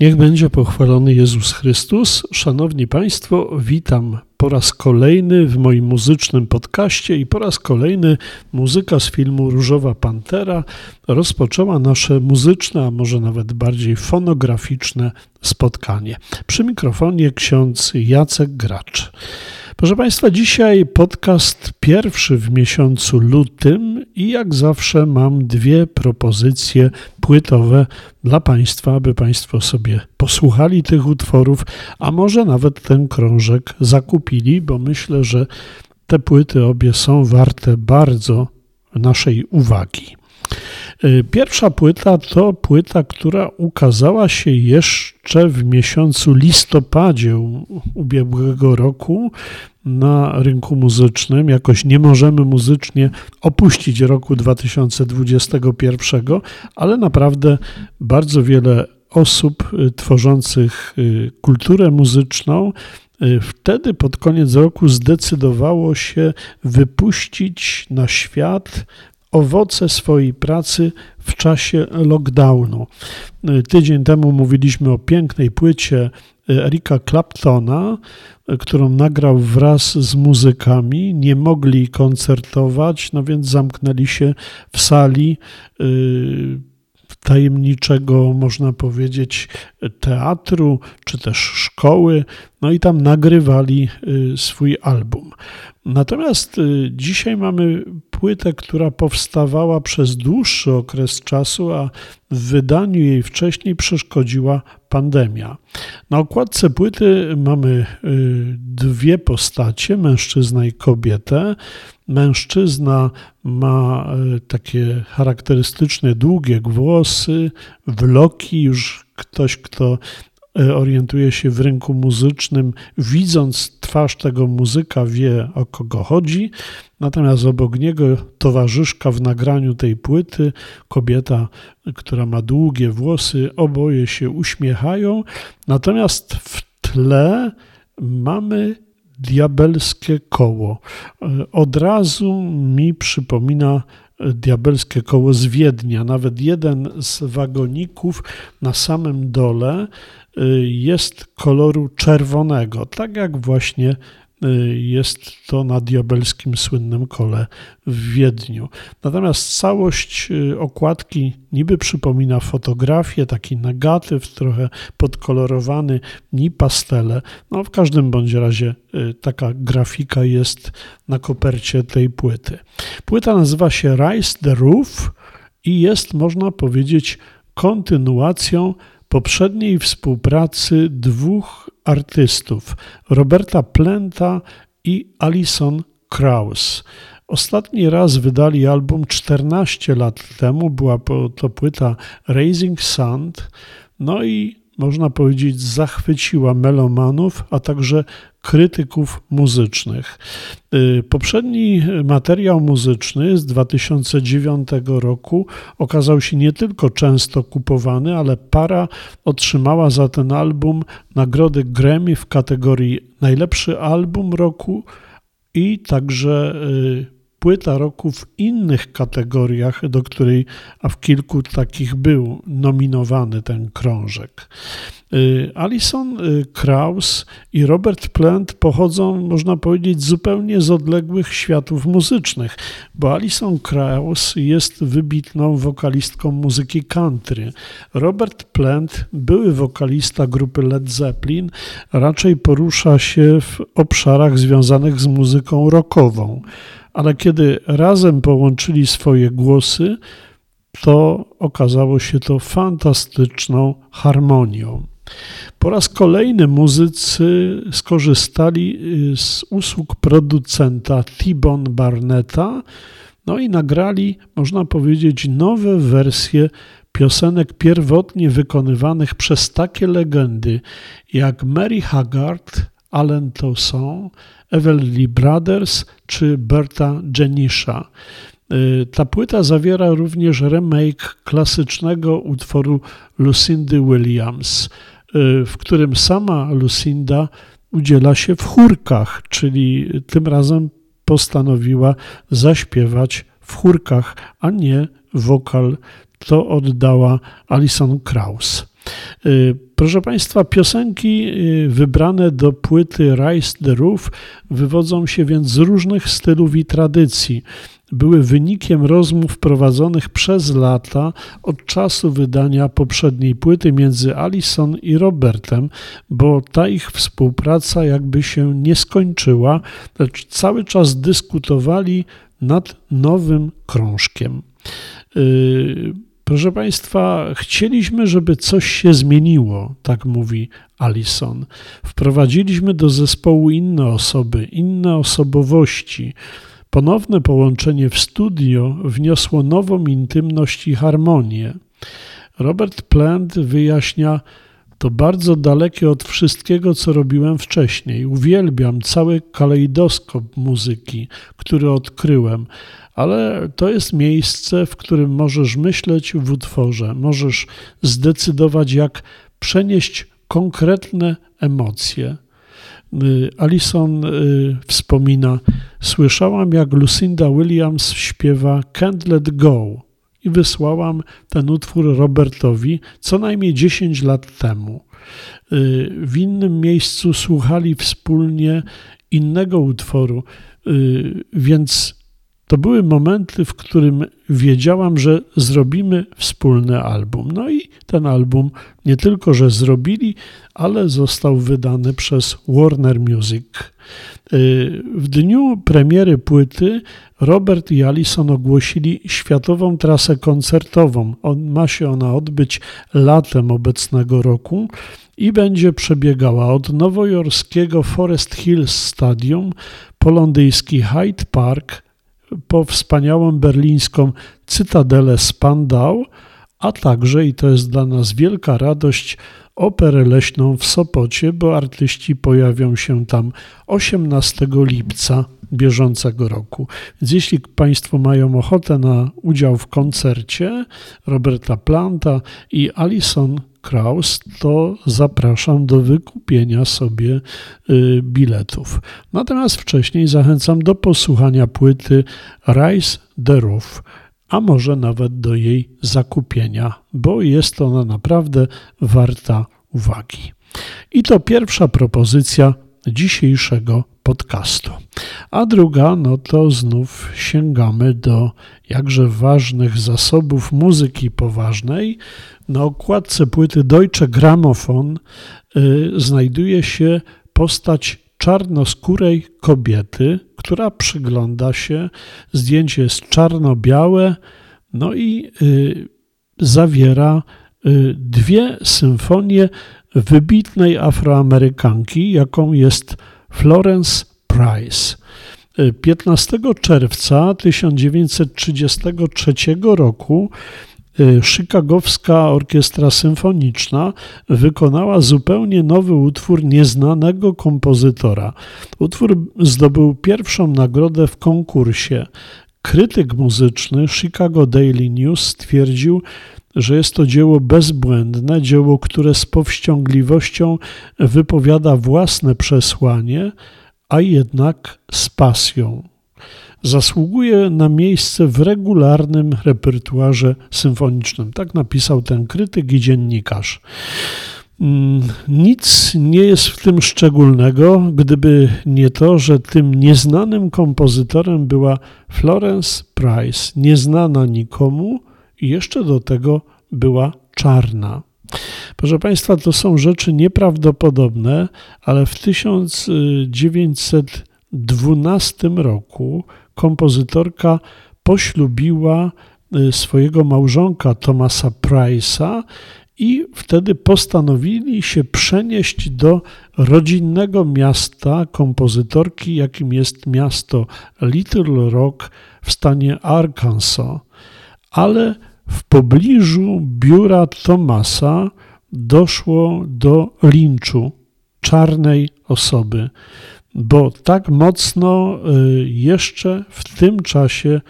Niech będzie pochwalony Jezus Chrystus. Szanowni Państwo, witam po raz kolejny w moim muzycznym podcaście i po raz kolejny muzyka z filmu Różowa Pantera rozpoczęła nasze muzyczne, a może nawet bardziej fonograficzne spotkanie. Przy mikrofonie ksiądz Jacek Gracz. Proszę Państwa, dzisiaj podcast pierwszy w miesiącu lutym i jak zawsze mam dwie propozycje płytowe dla Państwa, aby Państwo sobie posłuchali tych utworów, a może nawet ten krążek zakupili, bo myślę, że te płyty obie są warte bardzo naszej uwagi. Y, pierwsza płyta to płyta, która ukazała się jeszcze w miesiącu listopadzie ubiegłego roku na rynku muzycznym. Jakoś nie możemy muzycznie opuścić roku 2021, ale naprawdę bardzo wiele osób y, tworzących y, kulturę muzyczną wtedy pod koniec roku zdecydowało się wypuścić na świat owoce swojej pracy w czasie lockdownu. Tydzień temu mówiliśmy o pięknej płycie Erika Claptona, którą nagrał wraz z muzykami. Nie mogli koncertować, no więc zamknęli się w sali y, tajemniczego, można powiedzieć, teatru czy też szkoły, no i tam nagrywali swój album. Natomiast dzisiaj mamy płytę, która powstawała przez dłuższy okres czasu, a w wydaniu jej wcześniej przeszkodziła pandemia. Na okładce płyty mamy y, dwie postacie, mężczyzna i kobietę. Mężczyzna ma y, takie charakterystyczne długie włosy, wloki, już ktoś, kto orientuje się w rynku muzycznym, widząc twarz tego muzyka, wie o kogo chodzi. Natomiast obok niego towarzyszka w nagraniu tej płyty, kobieta, która ma długie włosy, oboje się uśmiechają. Natomiast w tle mamy diabelskie koło. E, od razu mi przypomina diabelskie koło z Wiednia. Nawet jeden z wagoników na samym dole y, jest koloru czerwonego, tak jak właśnie jest to na diabelskim słynnym kole w Wiedniu. Natomiast całość y, okładki niby przypomina fotografię, taki negatyw, trochę podkolorowany, ni pastele. No w każdym bądź razie y, taka grafika jest na kopercie tej płyty. Płyta nazywa się Rise the Roof i jest, można powiedzieć, kontynuacją poprzedniej współpracy dwóch artystów Roberta Plenta i Alison Krauss. Ostatni raz wydali album 14 lat temu, była to płyta Raising Sand, no i można powiedzieć, zachwyciła melomanów, a także krytyków muzycznych. Y, poprzedni materiał muzyczny z 2009 roku okazał się nie tylko często kupowany, ale para otrzymała za ten album nagrody Grammy w kategorii najlepszy album roku i także y, płyta roku w innych kategoriach, do której, a w kilku takich był nominowany ten krążek. Y, Alison y, Kraus i Robert Plant pochodzą, można powiedzieć, zupełnie z odległych światów muzycznych, bo Alison Kraus jest wybitną wokalistką muzyki country. Robert Plant, były wokalista grupy Led Zeppelin, raczej porusza się w obszarach związanych z muzyką rockową ale kiedy razem połączyli swoje głosy, to okazało się to fantastyczną harmonią. Po raz kolejny muzycy skorzystali y, z usług producenta T-Bone Barnetta, no i nagrali, można powiedzieć, nowe wersje piosenek pierwotnie wykonywanych przez takie legendy jak Mary Haggard, Alan Towson, Everly Brothers czy Berta Jenisha. Y, ta płyta zawiera również remake klasycznego utworu Lucindy Williams, y, w którym sama Lucinda udziela się w chórkach, czyli tym razem postanowiła zaśpiewać w chórkach, a nie wokal. To oddała Alison Krauss. Y, proszę Państwa, piosenki y, wybrane do płyty Rise the Roof wywodzą się więc z różnych stylów i tradycji. Były wynikiem rozmów prowadzonych przez lata od czasu wydania poprzedniej płyty między Alison i Robertem, bo ta ich współpraca jakby się nie skończyła, lecz cały czas dyskutowali nad nowym krążkiem. Yy, Proszę Państwa, chcieliśmy, żeby coś się zmieniło, tak mówi Alison. Wprowadziliśmy do zespołu inne osoby, inne osobowości. Ponowne połączenie w studio wniosło nową intymność i harmonię. Robert Plant wyjaśnia, to bardzo dalekie od wszystkiego, co robiłem wcześniej. Uwielbiam cały kalejdoskop muzyki, który odkryłem, ale to jest miejsce, w którym możesz myśleć w utworze, możesz zdecydować, jak przenieść konkretne emocje. Y, Alison y, wspomina: Słyszałam, jak Lucinda Williams śpiewa Can't Let Go i wysłałam ten utwór Robertowi co najmniej 10 lat temu. Y, w innym miejscu słuchali wspólnie innego utworu, więc to były momenty, w którym wiedziałam, że zrobimy wspólny album. No i ten album nie tylko, że zrobili, ale został wydany przez Warner Music. Y, w dniu premiery płyty Robert i Alison ogłosili światową trasę koncertową. ma się ona odbyć latem obecnego roku i będzie przebiegała od nowojorskiego Forest Hills Stadium po londyński Hyde Park, po wspaniałą berlińską Cytadelę Spandau, a także, i to jest dla nas wielka radość, operę leśną w Sopocie, bo artyści pojawią się tam 18 lipca bieżącego roku. Więc jeśli Państwo mają ochotę na udział w koncercie Roberta Planta i Alison Kraus, to zapraszam do wykupienia sobie y, biletów. Natomiast wcześniej zachęcam do posłuchania płyty Rise the Roof, a może nawet do jej zakupienia, bo jest ona naprawdę warta uwagi. I to pierwsza propozycja dzisiejszego podcastu. A druga, no to znów sięgamy do jakże ważnych zasobów muzyki poważnej. Na okładce płyty Deutsche Grammophon y, znajduje się postać czarnoskórej kobiety, która przygląda się. Zdjęcie jest czarno-białe, no i y, zawiera dwie symfonie wybitnej Afroamerykanki, jaką jest Florence Price. 15 czerwca 1933 roku y, Chicagowska Orkiestra Symfoniczna wykonała zupełnie nowy utwór nieznanego kompozytora. Utwór zdobył pierwszą nagrodę w konkursie. Krytyk muzyczny Chicago Daily News stwierdził, że jest to dzieło bezbłędne, dzieło, które z powściągliwością wypowiada własne przesłanie, a jednak z pasją. Zasługuje na miejsce w regularnym repertuarze symfonicznym. Tak napisał ten krytyk i dziennikarz. Mm, nic nie jest w tym szczególnego, gdyby nie to, że tym nieznanym kompozytorem była Florence Price, nieznana nikomu i jeszcze do tego była czarna. Proszę Państwa, to są rzeczy nieprawdopodobne, ale w 1912 roku kompozytorka poślubiła y, swojego małżonka Thomasa Price'a i wtedy postanowili się przenieść do rodzinnego miasta kompozytorki, jakim jest miasto Little Rock w stanie Arkansas. Ale w pobliżu biura Tomasa doszło do linczu czarnej osoby, bo tak mocno y, jeszcze w tym czasie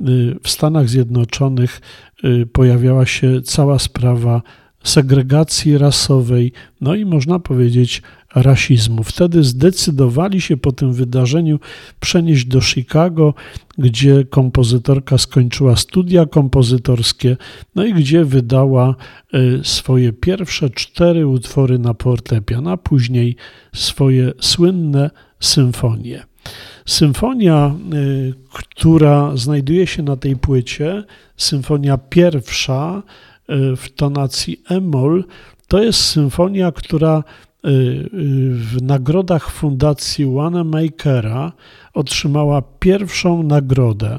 y, w Stanach Zjednoczonych y, pojawiała się cała sprawa segregacji rasowej, no i można powiedzieć rasizmu. Wtedy zdecydowali się po tym wydarzeniu przenieść do Chicago, gdzie kompozytorka skończyła studia kompozytorskie, no i gdzie wydała y, swoje pierwsze cztery utwory na fortepian, a później swoje słynne symfonie. Symfonia, y, która znajduje się na tej płycie, symfonia pierwsza y, w tonacji e-moll, to jest symfonia, która w nagrodach Fundacji Wanamaker'a otrzymała pierwszą nagrodę.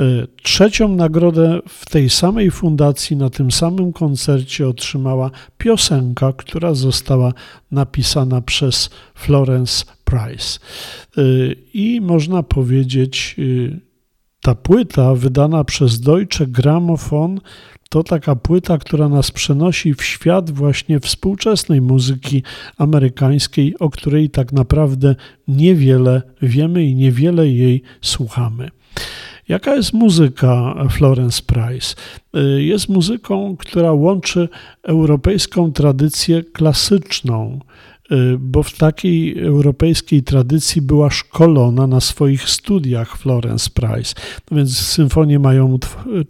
Y, trzecią nagrodę w tej samej fundacji, na tym samym koncercie otrzymała piosenka, która została napisana przez Florence Price. I można powiedzieć, ta płyta wydana przez Deutsche Grammophon to taka płyta, która nas przenosi w świat właśnie współczesnej muzyki amerykańskiej, o której tak naprawdę niewiele wiemy i niewiele jej słuchamy. Jaka jest muzyka Florence Price? Jest muzyką, która łączy europejską tradycję klasyczną Y, bo w takiej europejskiej tradycji była szkolona na swoich studiach Florence Price. No więc symfonie mają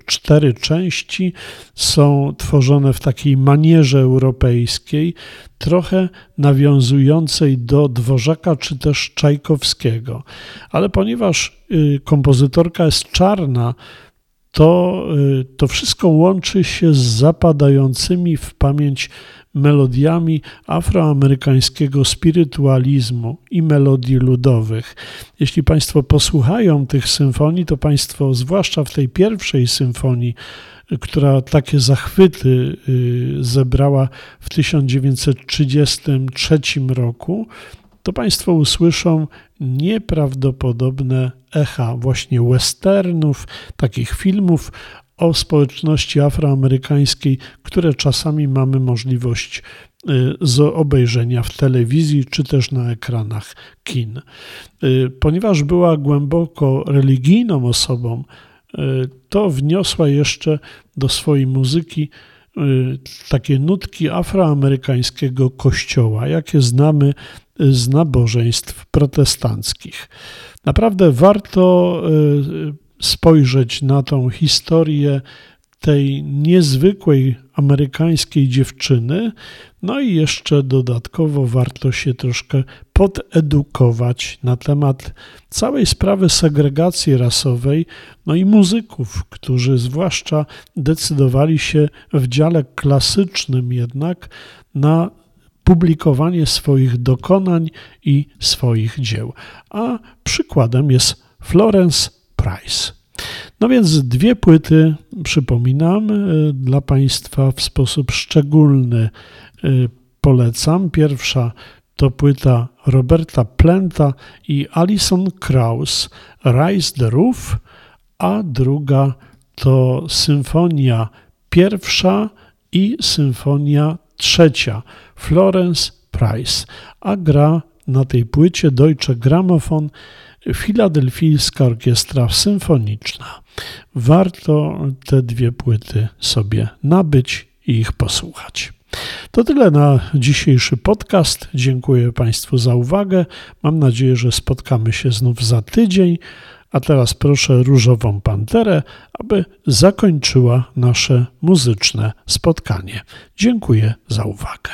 cztery części, są tworzone w takiej manierze europejskiej, trochę nawiązującej do Dworzaka czy też Czajkowskiego. Ale ponieważ y, kompozytorka jest czarna, to, y, to wszystko łączy się z zapadającymi w pamięć melodiami afroamerykańskiego spirytualizmu i melodii ludowych. Jeśli Państwo posłuchają tych symfonii, to Państwo, zwłaszcza w tej pierwszej symfonii, która takie zachwyty y, zebrała w 1933 roku, to Państwo usłyszą nieprawdopodobne echa właśnie westernów, takich filmów o społeczności afroamerykańskiej, które czasami mamy możliwość y, z obejrzenia w telewizji czy też na ekranach kin. Y, ponieważ była głęboko religijną osobą, y, to wniosła jeszcze do swojej muzyki takie nutki afroamerykańskiego kościoła, jakie znamy z nabożeństw protestanckich. Naprawdę warto spojrzeć na tą historię tej niezwykłej amerykańskiej dziewczyny, no i jeszcze dodatkowo warto się troszkę podedukować na temat całej sprawy segregacji rasowej, no i muzyków, którzy zwłaszcza decydowali się w dziale klasycznym jednak na publikowanie swoich dokonań i swoich dzieł. A przykładem jest Florence Price. No więc dwie płyty, przypominam, y, dla Państwa w sposób szczególny y, polecam. Pierwsza to płyta Roberta Plenta i Alison Krauss, Rise the Roof, a druga to symfonia pierwsza i symfonia trzecia Florence Price, a gra na tej płycie Deutsche Grammophon Filadelfijska Orkiestra Symfoniczna. Warto te dwie płyty sobie nabyć i ich posłuchać. To tyle na dzisiejszy podcast. Dziękuję Państwu za uwagę. Mam nadzieję, że spotkamy się znów za tydzień. A teraz proszę Różową Panterę, aby zakończyła nasze muzyczne spotkanie. Dziękuję za uwagę.